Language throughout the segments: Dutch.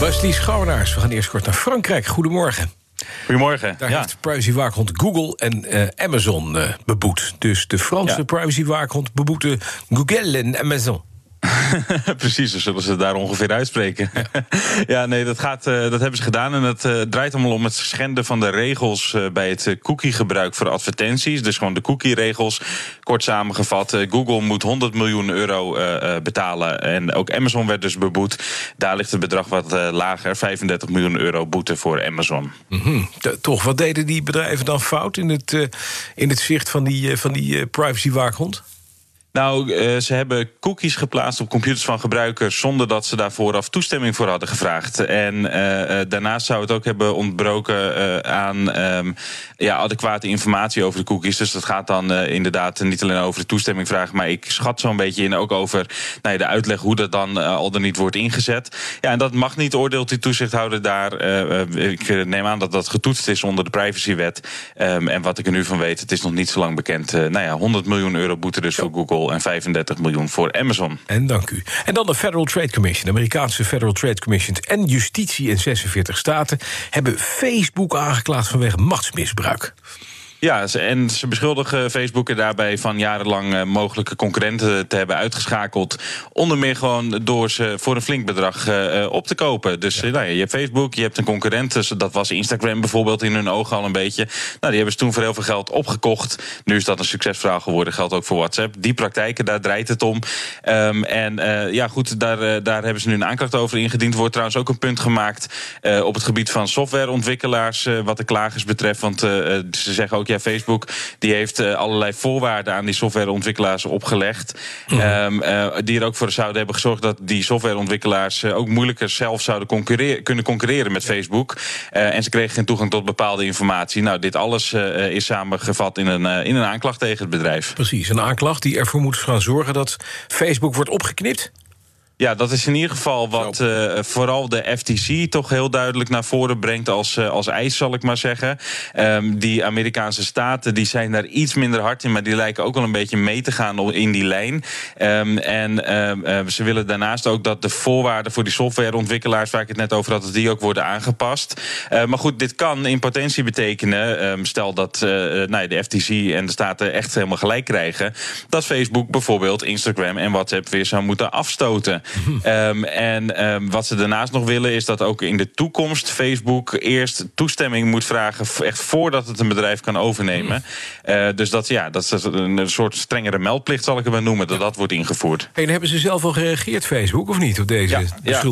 Wesley Schouwenaars, we gaan eerst kort naar Frankrijk. Goedemorgen. Goedemorgen. Daar ja. heeft privacywaakhond Google en eh, Amazon eh, beboet. Dus de Franse Ja. privacywaakhond beboeten Google en Amazon. Precies, zo zullen ze daar ongeveer uitspreken. Ja, nee, dat, gaat, eh, dat hebben ze gedaan. En dat eh, draait allemaal om het schenden van de regels eh, bij het cookiegebruik voor advertenties. Dus gewoon de cookie-regels. Kort samengevat, Google moet 100 miljoen euro betalen. En ook Amazon werd dus beboet. Daar ligt het bedrag wat lager, 35 miljoen euro boete voor Amazon. T- Toch, wat deden die bedrijven dan fout in het, in het zicht van die, van die privacywaakhond? Nou, eh, ze hebben cookies geplaatst op computers van gebruikers zonder dat ze daar vooraf toestemming voor hadden gevraagd. En eh, eh, daarnaast zou het ook hebben ontbroken aan ehm, ja, adequate informatie over de cookies. Dus dat gaat dan inderdaad niet alleen over de toestemming vragen, maar ik schat zo'n beetje in ook over nou ja, de uitleg hoe dat dan al dan niet wordt ingezet. Ja, en dat mag niet, oordeelt die toezichthouder daar. Ik neem aan dat dat getoetst is onder de privacywet. Ehm, en wat ik er nu van weet, het is nog niet zo lang bekend. Nou ja, 100 miljoen euro boete dus voor Google en 35 miljoen voor Amazon. En dank u. En dan de Federal Trade Commission. De Amerikaanse Federal Trade Commission en justitie in 46 staten hebben Facebook aangeklaagd vanwege machtsmisbruik. Ja, en ze beschuldigen Facebook er daarbij van jarenlang eh, mogelijke concurrenten te hebben uitgeschakeld. Onder meer gewoon door ze voor een flink bedrag eh, eh, op te kopen. Dus nou ja, je hebt Facebook, je hebt een concurrent. Dus dat was Instagram bijvoorbeeld in hun ogen al een beetje. Nou, die hebben ze toen voor heel veel geld opgekocht. Nu is dat een succesverhaal geworden. Geldt ook voor WhatsApp. Die praktijken, daar draait het om. Ehm, en ja, goed, daar, daar hebben ze nu een aanklacht over ingediend. Er wordt trouwens ook een punt gemaakt op het gebied van softwareontwikkelaars. wat de klagers betreft. Want ze zeggen ook, ja, Facebook die heeft eh, allerlei voorwaarden aan die softwareontwikkelaars opgelegd. Ehm, eh, die er ook voor zouden hebben gezorgd dat die softwareontwikkelaars eh, ook moeilijker zelf zouden concurreren, kunnen concurreren met Facebook. En ze kregen geen toegang tot bepaalde informatie. Nou, dit alles is samengevat in een, in een aanklacht tegen het bedrijf. Precies, een aanklacht die ervoor moet gaan zorgen dat Facebook wordt opgeknipt. Ja, dat is in ieder geval wat eh, vooral de FTC toch heel duidelijk naar voren brengt als, eh, als eis, zal ik maar zeggen. Ehm, die Amerikaanse staten die zijn daar iets minder hard in, maar die lijken ook wel een beetje mee te gaan in die lijn. Ehm, en ehm, eh, ze willen daarnaast ook dat de voorwaarden voor die softwareontwikkelaars, waar ik het net over had, dat die ook worden aangepast. Maar goed, dit kan in potentie betekenen, stel dat nou ja, de FTC en de staten echt helemaal gelijk krijgen, dat Facebook bijvoorbeeld Instagram en WhatsApp weer zou moeten afstoten. Ehm, en ehm, wat ze daarnaast nog willen is dat ook in de toekomst Facebook eerst toestemming moet vragen, echt voordat het een bedrijf kan overnemen. Eh, dus dat, ja, dat is een, soort strengere meldplicht, zal ik het maar noemen, dat dat wordt ingevoerd. En hebben ze zelf al gereageerd, Facebook, of niet, op deze ja.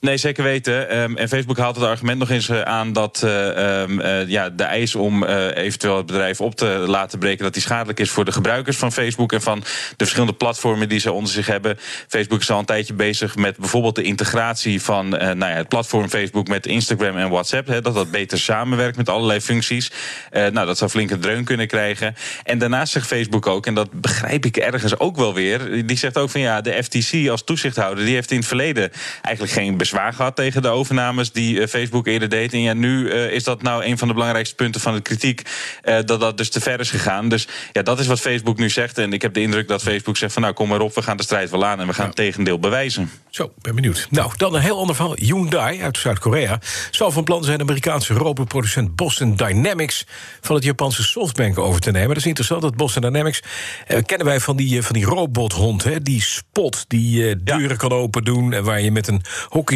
Nee, zeker weten. Ehm, en Facebook haalt het argument nog eens eh, aan dat eh, ehm, eh, ja, de eis om eventueel het bedrijf op te laten breken, dat die schadelijk is voor de gebruikers van Facebook en van de verschillende platformen die ze onder zich hebben. Facebook is al een tijdje bezig met bijvoorbeeld de integratie van nou ja, het platform Facebook met Instagram en WhatsApp. Dat dat beter samenwerkt met allerlei functies. Nou, dat zou flinke dreun kunnen krijgen. En daarnaast zegt Facebook ook, en dat begrijp ik ergens ook wel weer, die zegt ook van ja, de FTC als toezichthouder, die heeft in het verleden eigenlijk geen bezwaar gehad tegen de overnames die eh, Facebook eerder deed. En ja, nu eh, is dat nou een van de belangrijkste punten van de kritiek, eh, dat dat dus te ver is gegaan. Dus ja, dat is wat Facebook nu zegt. En ik heb de indruk dat Facebook zegt van nou kom maar op, we gaan de strijd wel aan en we gaan het tegendeel bewijzen. Zo, ben benieuwd. Nou, dan een heel ander verhaal. Hyundai uit Zuid-Korea zal van plan zijn de Amerikaanse robotproducent Boston Dynamics van het Japanse Softbank over te nemen. Dat is interessant, dat Boston Dynamics eh, kennen wij van die, van die robothond, hè, die spot die eh, deuren kan open doen en waar je met een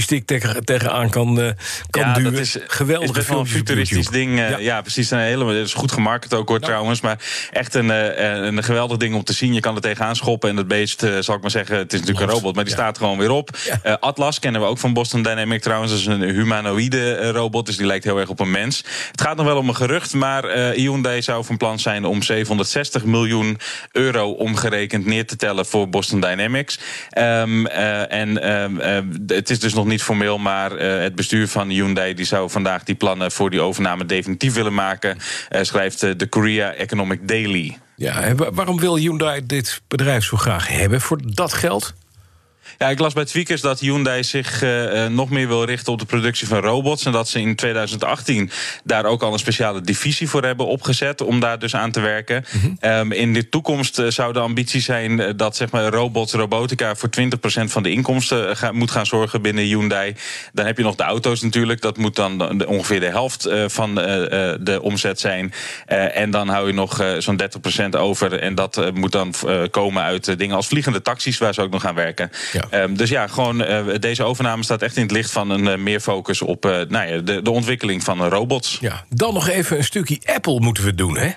tegen, tegenaan kan, eh, kan ja, duwen. dat is Geweldige is best wel een futuristisch ding. eh, ja. precies. Een hele, het is goed gemarket ook hoor, trouwens. Maar echt een, eh, een geweldig ding om te zien. Je kan er tegenaan schoppen. En dat beest, zal ik maar zeggen, het is natuurlijk een robot, maar die staat gewoon weer op. Atlas kennen we ook van Boston Dynamics trouwens. Dat is een humanoïde robot, dus die lijkt heel erg op een mens. Het gaat nog wel om een gerucht, maar Hyundai zou van plan zijn om 760 miljoen euro omgerekend neer te tellen voor Boston Dynamics. Ehm, eh, en ehm, eh, het is dus nog niet niet formeel, maar het bestuur van Hyundai die zou vandaag die plannen voor die overname definitief willen maken, schrijft de Korea Economic Daily. Ja, waarom wil Hyundai dit bedrijf zo graag hebben voor dat geld? Ja, ik las bij Tweakers dat Hyundai zich uh, nog meer wil richten op de productie van robots. En dat ze in 2018 daar ook al een speciale divisie voor hebben opgezet. Om daar dus aan te werken. Mhm. um, in de toekomst uh, zou de ambitie zijn dat zeg maar, robots, robotica voor 20% van de inkomsten ga, moet gaan zorgen binnen Hyundai. Dan heb je nog de auto's natuurlijk. Dat moet dan ongeveer de helft uh, van de omzet zijn. en dan hou je nog zo'n 30% over. En dat moet dan komen uit dingen als vliegende taxis, waar ze ook nog gaan werken. Ja. Um, dus ja, gewoon uh, deze overname staat echt in het licht van een uh, meer focus op uh, nou ja, de, de ontwikkeling van robots. Ja, dan nog even een stukje Apple moeten we doen, hè?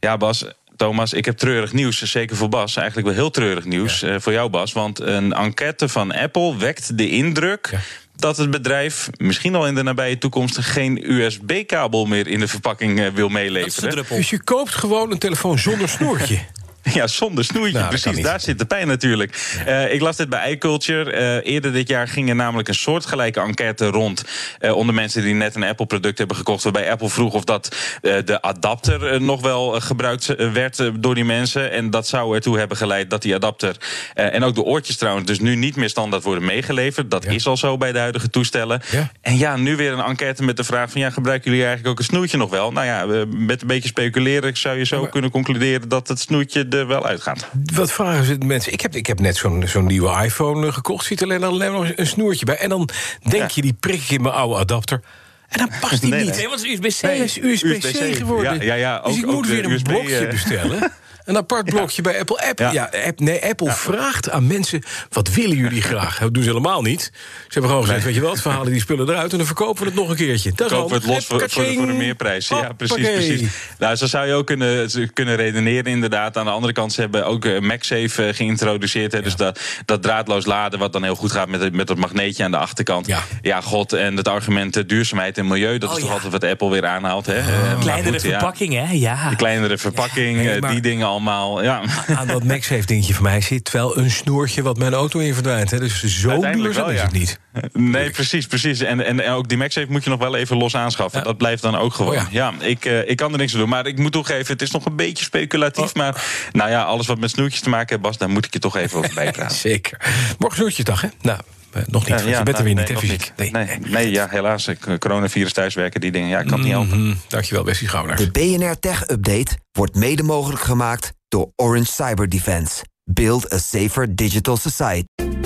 Ja, Bas. Thomas, ik heb treurig nieuws, zeker voor Bas. Eigenlijk wel heel treurig nieuws ja. voor jou, Bas. Want een enquête van Apple wekt de indruk ja dat het bedrijf misschien al in de nabije toekomst geen USB-kabel meer in de verpakking wil meeleveren. Dus je koopt gewoon een telefoon zonder snoertje. Ja, zonder snoeitje. Nou, Precies, daar zit de pijn natuurlijk. Uh, ik las dit bij iCulture. Uh, eerder dit jaar ging er namelijk een soortgelijke enquête rond... Uh, onder mensen die net een Apple-product hebben gekocht... waarbij Apple vroeg of dat de adapter nog wel gebruikt werd door die mensen. En dat zou ertoe hebben geleid dat die adapter... en ook de oortjes trouwens dus nu niet meer standaard worden meegeleverd. Dat is al zo bij de huidige toestellen. Ja. En ja, nu weer een enquête met de vraag van... ja, gebruiken jullie eigenlijk ook een snoertje nog wel? Nou ja, met een beetje speculeren zou je zo maar... kunnen concluderen... dat het snoertje er wel uitgaat. Wat vragen ze de mensen? Ik heb, ik heb net zo'n zo'n nieuwe iPhone gekocht. Ziet alleen, alleen nog een snoertje bij. En dan denk je, die prik ik in mijn oude adapter. En dan past die niet. Nee, want het is USB-C. Nee, is USB-C geworden. Ja, ja, ja, ook, dus ik moet weer een USB, blokje bestellen. Een apart blokje bij Apple. Apple ja. ja nee, Apple vraagt aan mensen: wat willen jullie graag? Dat doen ze helemaal niet. Ze hebben gewoon gezegd: weet je wat, we halen die spullen eruit en dan verkopen we het nog een keertje. Dat Kopen het los voor, voor, voor, de meerprijs. Ja, precies, precies. Nou, zo zou je ook kunnen, kunnen redeneren, inderdaad. Aan de andere kant, ze hebben ook uh, MagSafe uh, geïntroduceerd. Hè, Dus dat, dat draadloos laden, wat dan heel goed gaat met, met dat magneetje aan de achterkant. Ja, ja god. En het argument uh, duurzaamheid en milieu, dat oh, is toch altijd wat Apple weer aanhaalt. Hè? Oh. kleinere goed, verpakking, hè? Ja. De kleinere verpakking, die dingen allemaal. Ja aan dat MagSafe dingetje van mij zit wel een snoertje wat mijn auto in verdwijnt. Hè. Dus zo duurzaam is het niet. Nee, precies, precies. En, en ook die MagSafe moet je nog wel even los aanschaffen. Dat blijft dan ook gewoon. Oh ja. ik, uh, ik kan er niks aan doen. Maar ik moet toegeven, het is nog een beetje speculatief. Oh. Maar nou ja, alles wat met snoertjes te maken heeft, Bas, daar moet ik je toch even over bijpraten. Zeker. Morgen snoertjesdag, hè? Nou, nog niet. Uh, ja, je bent er weer niet, fysiek. Nee, nee, nee, ja, helaas. Coronavirus thuiswerken, die dingen. Ja, ik kan het niet helpen. -hmm. Dankjewel, Bessie Gouwnaars. De BNR Tech Update wordt mede mogelijk gemaakt door Orange Cyber Defense. Build a safer digital society.